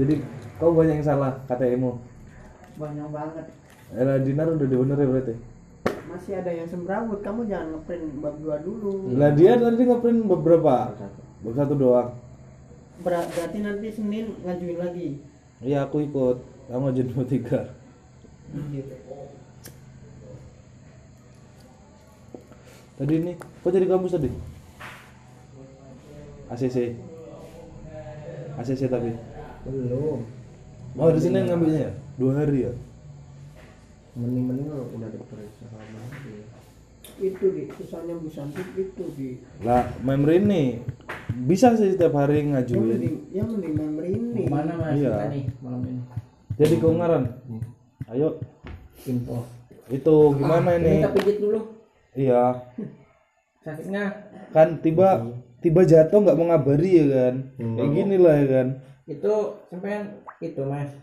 jadi kau banyak yang salah KTM-mu banyak banget. Era dinar udah dibener ya berarti? Masih ada yang semrawut kamu jangan ngeprint bab dua dulu. Lah dia tadi ngeprint beberapa bab satu doang. Ber- berarti nanti senin ngajuin lagi? Iya aku ikut. Kamu ngajuin bab tiga. Tadi ini kok jadi kampus tadi? ACC ACC tapi belum. Oh di sini ngambilnya? Ya? dua hari ya? Mending-mending lo udah diperiksa sama dia itu di susahnya Bu Santi itu di lah member ini bisa sih setiap hari ngajuin. Mending yang mending member ini. Mana mas? Iya. kita nih malam ini? jadi keungaran? Ayo. Info. Itu gimana Ini ini? kita pijit dulu. iya. Sakitnya? Kan tiba tiba jatuh nggak mau ngabari ya kan? Kayak gini lah ya kan itu sampai itu mas